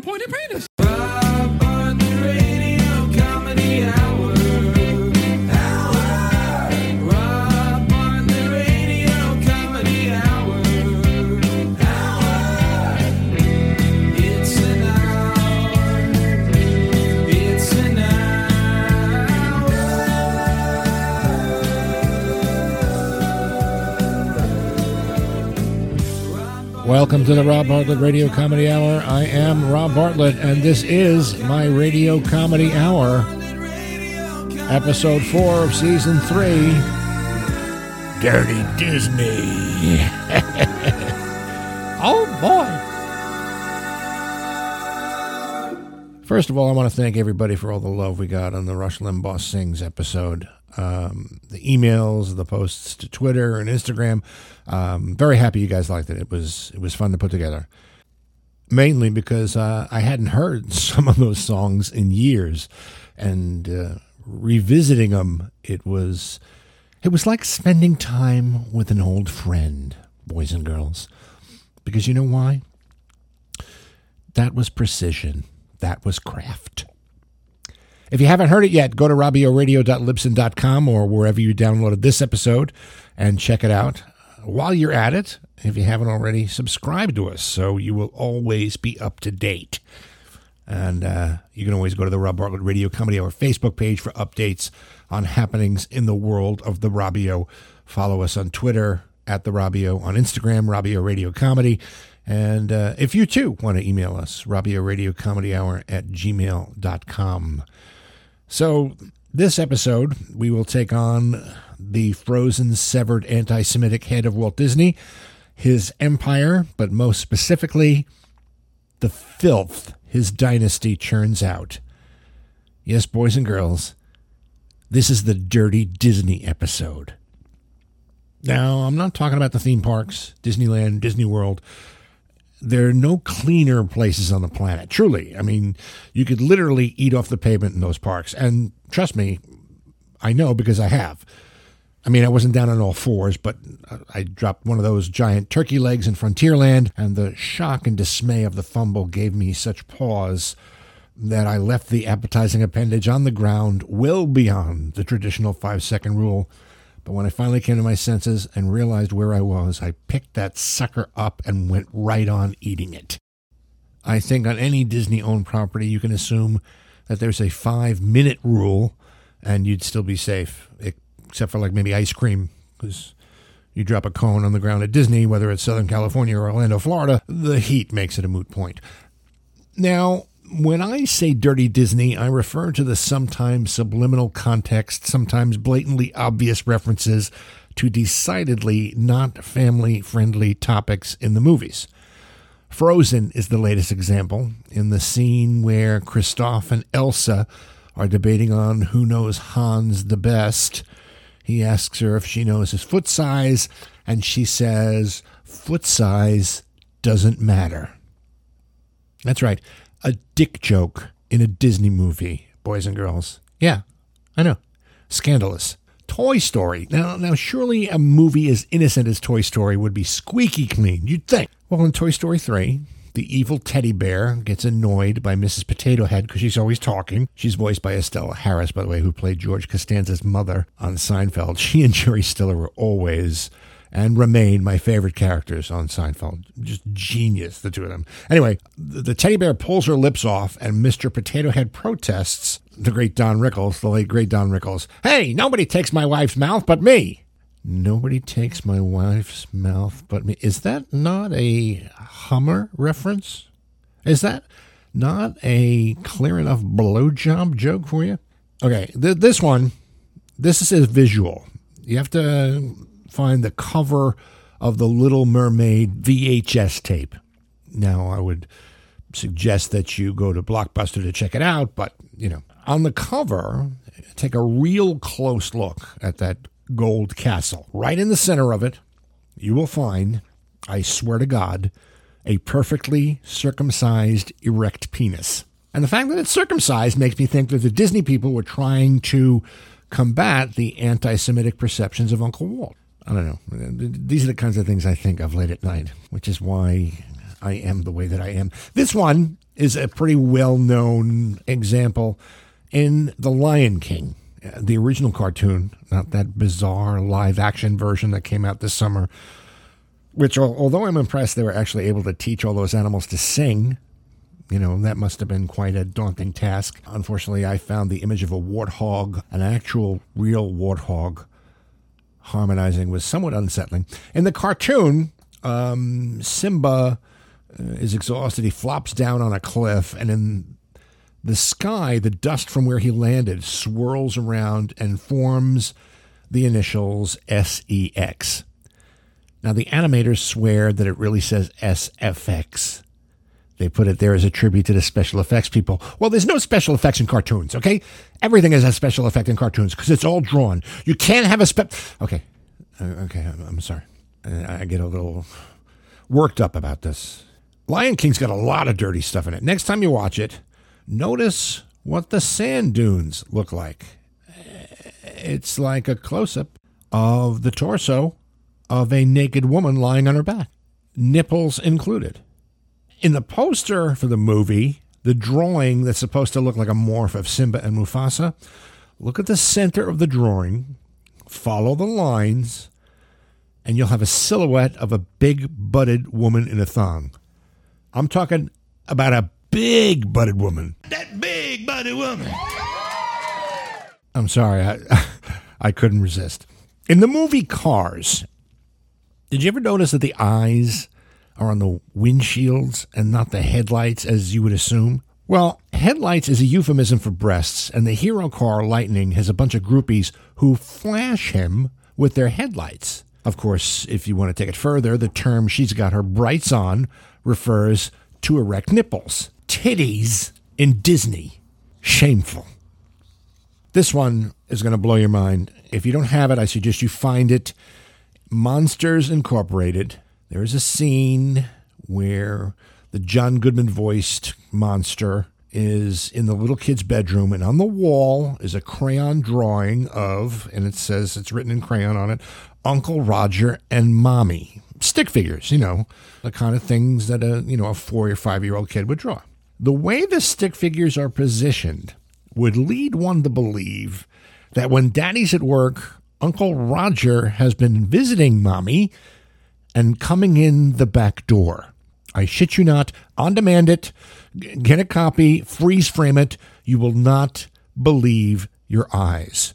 pointy penis. Welcome to the Rob Bartlett Radio Comedy Hour. I am Rob Bartlett, and this is my Radio Comedy Hour, episode four of season three Dirty Disney. oh boy. First of all, I want to thank everybody for all the love we got on the Rush Limbaugh Sings episode. Um, the emails, the posts to Twitter and Instagram. Um, very happy you guys liked it. It was it was fun to put together. Mainly because uh, I hadn't heard some of those songs in years, and uh, revisiting them, it was it was like spending time with an old friend, boys and girls. Because you know why? That was precision. That was craft. If you haven't heard it yet, go to robbioradio.libsyn.com or wherever you downloaded this episode and check it out. While you're at it, if you haven't already, subscribe to us so you will always be up to date. And uh, you can always go to the Rob Bartlett Radio Comedy Hour Facebook page for updates on happenings in the world of the Robbio. Follow us on Twitter at the Robbio, on Instagram, Robbio Radio Comedy. And uh, if you too want to email us, Robbio Radio Comedy Hour at gmail.com. So, this episode, we will take on the frozen, severed anti Semitic head of Walt Disney, his empire, but most specifically, the filth his dynasty churns out. Yes, boys and girls, this is the Dirty Disney episode. Now, I'm not talking about the theme parks, Disneyland, Disney World. There are no cleaner places on the planet. Truly. I mean, you could literally eat off the pavement in those parks. And trust me, I know because I have. I mean, I wasn't down on all fours, but I dropped one of those giant turkey legs in Frontierland, and the shock and dismay of the fumble gave me such pause that I left the appetizing appendage on the ground well beyond the traditional five second rule. But when I finally came to my senses and realized where I was, I picked that sucker up and went right on eating it. I think on any Disney owned property, you can assume that there's a five minute rule and you'd still be safe, except for like maybe ice cream, because you drop a cone on the ground at Disney, whether it's Southern California or Orlando, Florida, the heat makes it a moot point. Now, when I say dirty Disney, I refer to the sometimes subliminal context, sometimes blatantly obvious references to decidedly not family friendly topics in the movies. Frozen is the latest example in the scene where Kristoff and Elsa are debating on who knows Hans the best. He asks her if she knows his foot size, and she says, Foot size doesn't matter. That's right a dick joke in a Disney movie, boys and girls. Yeah, I know. Scandalous. Toy Story. Now, now, surely a movie as innocent as Toy Story would be squeaky clean, you'd think. Well, in Toy Story 3, the evil teddy bear gets annoyed by Mrs. Potato Head because she's always talking. She's voiced by Estelle Harris, by the way, who played George Costanza's mother on Seinfeld. She and Jerry Stiller were always and remain my favorite characters on Seinfeld. Just genius, the two of them. Anyway, the, teddy bear pulls her lips off, and Mr. Potato Head protests. The great Don Rickles, the late great Don Rickles. Hey, nobody takes my wife's mouth but me. Nobody takes my wife's mouth but me. Is that not a Hummer reference? Is that not a clear enough blowjob joke for you? Okay, th- this one, this is visual. You have to find the cover of the Little Mermaid VHS tape. Now, I would suggest that you go to Blockbuster to check it out, but, you know, on the cover, take a real close look at that gold castle. Right in the center of it, you will find, I swear to God, a perfectly circumcised erect penis. And the fact that it's circumcised makes me think that the Disney people were trying to combat the anti Semitic perceptions of Uncle Walt. I don't know. These are the kinds of things I think of late at night, which is why I am the way that I am. This one is a pretty well known example in The Lion King, the original cartoon, not that bizarre live action version that came out this summer. Which, although I'm impressed they were actually able to teach all those animals to sing, you know, that must have been quite a daunting task. Unfortunately, I found the image of a warthog, an actual real warthog, harmonizing was somewhat unsettling. In the cartoon, um, Simba uh, is exhausted. He flops down on a cliff, and in the sky, the dust from where he landed swirls around and forms the initials SEX. Now, the animators swear that it really says SFX. They put it there as a tribute to the special effects people. Well, there's no special effects in cartoons, okay? Everything is a special effect in cartoons because it's all drawn. You can't have a spe. Okay, uh, okay, I'm sorry. I get a little worked up about this. Lion King's got a lot of dirty stuff in it. Next time you watch it, notice what the sand dunes look like. It's like a close up of the torso of a naked woman lying on her back, nipples included. In the poster for the movie, the drawing that's supposed to look like a morph of Simba and Mufasa, look at the center of the drawing, follow the lines, and you'll have a silhouette of a big butted woman in a thong. I'm talking about a big butted woman. That big butted woman. I'm sorry, I, I couldn't resist. In the movie Cars, did you ever notice that the eyes are on the windshields and not the headlights as you would assume? Well, headlights is a euphemism for breasts, and the hero car Lightning has a bunch of groupies who flash him with their headlights. Of course, if you want to take it further, the term she's got her brights on refers to erect nipples. Titties in Disney. Shameful. This one is going to blow your mind. If you don't have it, I suggest you find it. Monsters Incorporated. There is a scene where the John Goodman voiced monster is in the little kid's bedroom, and on the wall is a crayon drawing of, and it says it's written in crayon on it, Uncle Roger and Mommy. Stick figures, you know, the kind of things that a you know a four or five year old kid would draw. The way the stick figures are positioned would lead one to believe that when Daddy's at work, Uncle Roger has been visiting Mommy and coming in the back door. I shit you not, on demand it, get a copy, freeze frame it. You will not believe your eyes.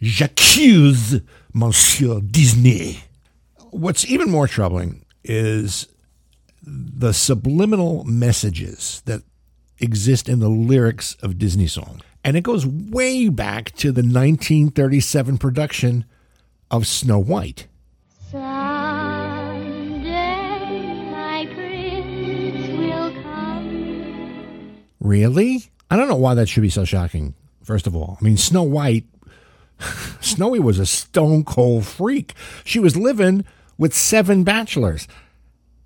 J'accuse Monsieur Disney. What's even more troubling is the subliminal messages that exist in the lyrics of Disney songs. And it goes way back to the 1937 production of Snow White. Really? I don't know why that should be so shocking, first of all. I mean, Snow White, Snowy was a stone cold freak. She was living with seven bachelors.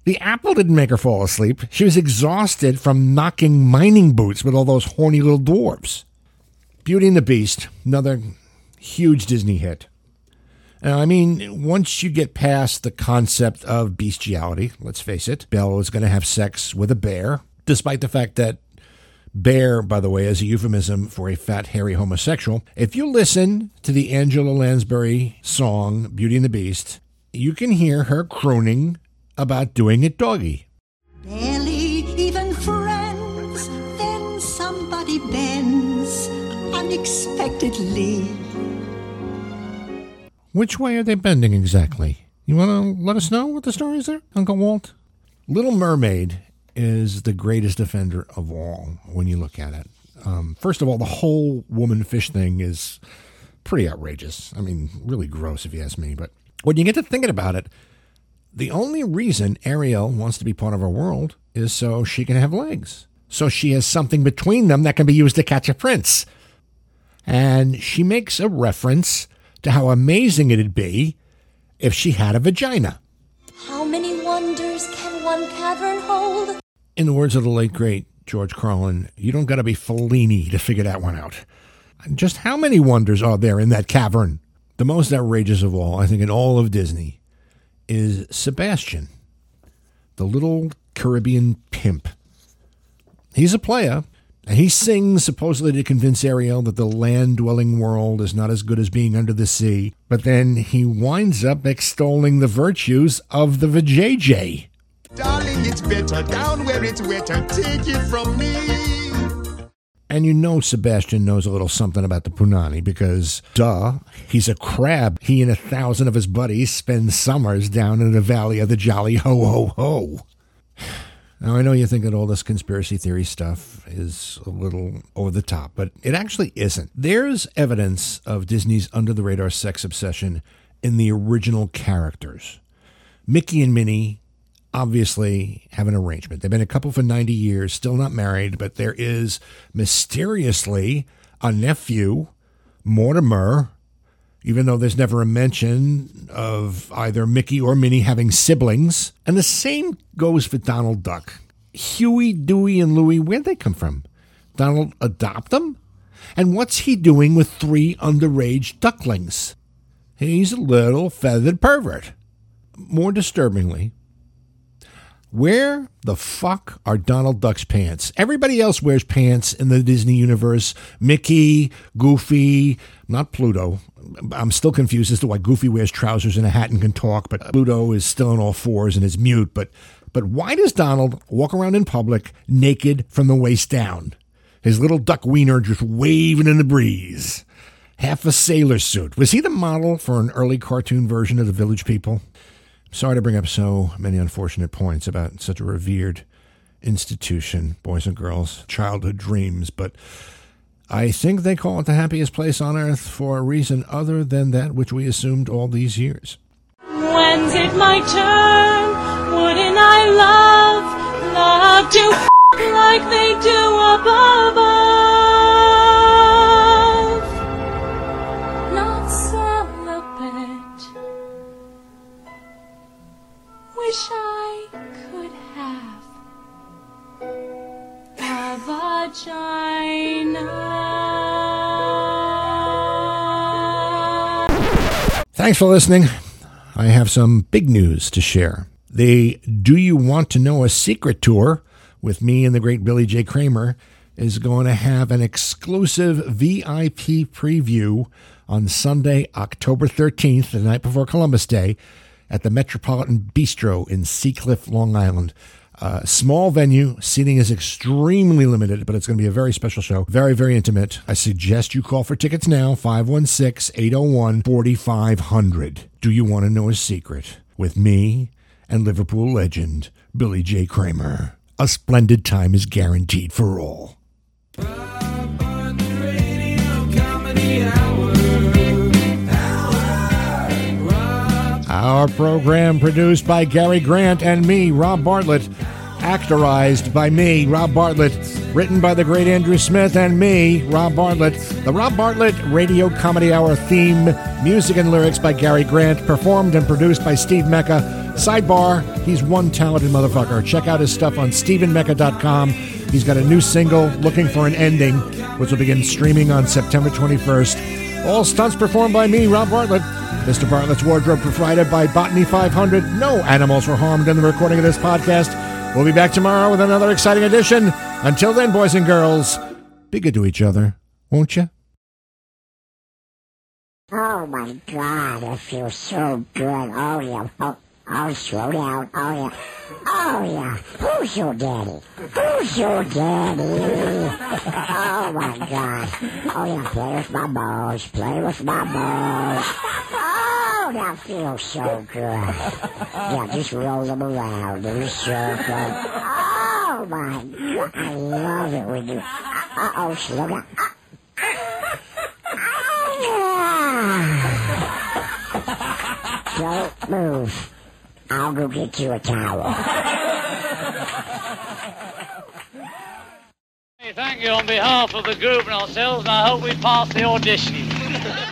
The apple didn't make her fall asleep. She was exhausted from knocking mining boots with all those horny little dwarfs. Beauty and the Beast, another huge Disney hit. Now, I mean, once you get past the concept of bestiality, let's face it, Belle is going to have sex with a bear, despite the fact that bear, by the way, is a euphemism for a fat, hairy homosexual. If you listen to the Angela Lansbury song, Beauty and the Beast, you can hear her crooning about doing it doggy. Barely even friends, then somebody bends unexpectedly. Which way are they bending exactly? You want to let us know what the story is there, Uncle Walt? Little Mermaid is the greatest offender of all when you look at it. Um, first of all, the whole woman fish thing is pretty outrageous. I mean, really gross if you ask me. But when you get to thinking about it, the only reason Ariel wants to be part of our world is so she can have legs. So she has something between them that can be used to catch a prince. And she makes a reference to how amazing it'd be if she had a vagina. How many wonders can one cavern hold? In the words of the late great George Carlin, you don't got to be Fellini to figure that one out. Just how many wonders are there in that cavern? The most outrageous of all, I think, in all of Disney, is Sebastian, the little Caribbean pimp. He's a player, and he sings supposedly to convince Ariel that the land dwelling world is not as good as being under the sea, but then he winds up extolling the virtues of the vajayjay. Darling, it's better down where it's wetter. Take it from me. And you know Sebastian knows a little something about the Punani because, duh, he's a crab. He and a thousand of his buddies spend summers down in the valley of the Jolly Ho Ho Ho. Now, I know you think that all this conspiracy theory stuff is a little over the top, but it actually isn't. There's evidence of Disney's under the radar sex obsession in the original characters. Mickey and Minnie obviously have an arrangement. They've been a couple for 90 years, still not married, but there is mysteriously a nephew, Mortimer, even though there's never a mention of either Mickey or Minnie having siblings. And the same goes for Donald Duck. Huey, Dewey, and Louie, where'd they come from? Donald adopt them? And what's he doing with three underage ducklings? He's a little feathered pervert. More disturbingly, where the fuck are Donald Duck's pants? Everybody else wears pants in the Disney universe. Mickey, Goofy, not Pluto. I'm still confused as to why Goofy wears trousers and a hat and can talk, but Pluto is still on all fours and is mute. But but why does Donald walk around in public naked from the waist down? His little duck wiener just waving in the breeze. Half a sailor suit. Was he the model for an early cartoon version of the Village People? Sorry to bring up so many unfortunate points about such a revered institution, boys and girls, childhood dreams, but I think they call it the happiest place on earth for a reason other than that which we assumed all these years. When's it my turn? Wouldn't I love, love to f- like they do above? Not Wish I could have a vagina. Thanks for listening. I have some big news to share. The Do You Want to Know a Secret tour with me and the great Billy J. Kramer is going to have an exclusive VIP preview on Sunday, October 13th, the night before Columbus Day, at the Metropolitan Bistro in Sea Cliff, Long Island. Uh, small venue, seating is extremely limited, but it's going to be a very special show. Very, very intimate. I suggest you call for tickets now 516 801 4500. Do you want to know a secret? With me and Liverpool legend, Billy J. Kramer. A splendid time is guaranteed for all. Our program produced by Gary Grant and me, Rob Bartlett. Actorized by me, Rob Bartlett. Written by the great Andrew Smith and me, Rob Bartlett. The Rob Bartlett Radio Comedy Hour theme, music and lyrics by Gary Grant, performed and produced by Steve Mecca. Sidebar, he's one talented motherfucker. Check out his stuff on StephenMecca.com. He's got a new single, Looking for an Ending, which will begin streaming on September 21st. All stunts performed by me, Rob Bartlett. Mr. Bartlett's wardrobe provided by Botany 500. No animals were harmed in the recording of this podcast. We'll be back tomorrow with another exciting edition. Until then, boys and girls, be good to each other, won't you? Oh my god, I feel so good. Oh yeah. Oh, Oh, oh slow down. Oh yeah. Oh yeah. Who's your daddy? Who's your daddy? Oh my god. Oh yeah, play with my balls. Play with my balls. Oh, that feels so good. Yeah, just roll them around in a circle. Oh my god, I love it when you. Uh oh, slow down. Don't move. I'll go get you a towel. Hey, thank you on behalf of the group and ourselves, and I hope we pass the audition.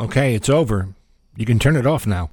Okay, it's over. You can turn it off now.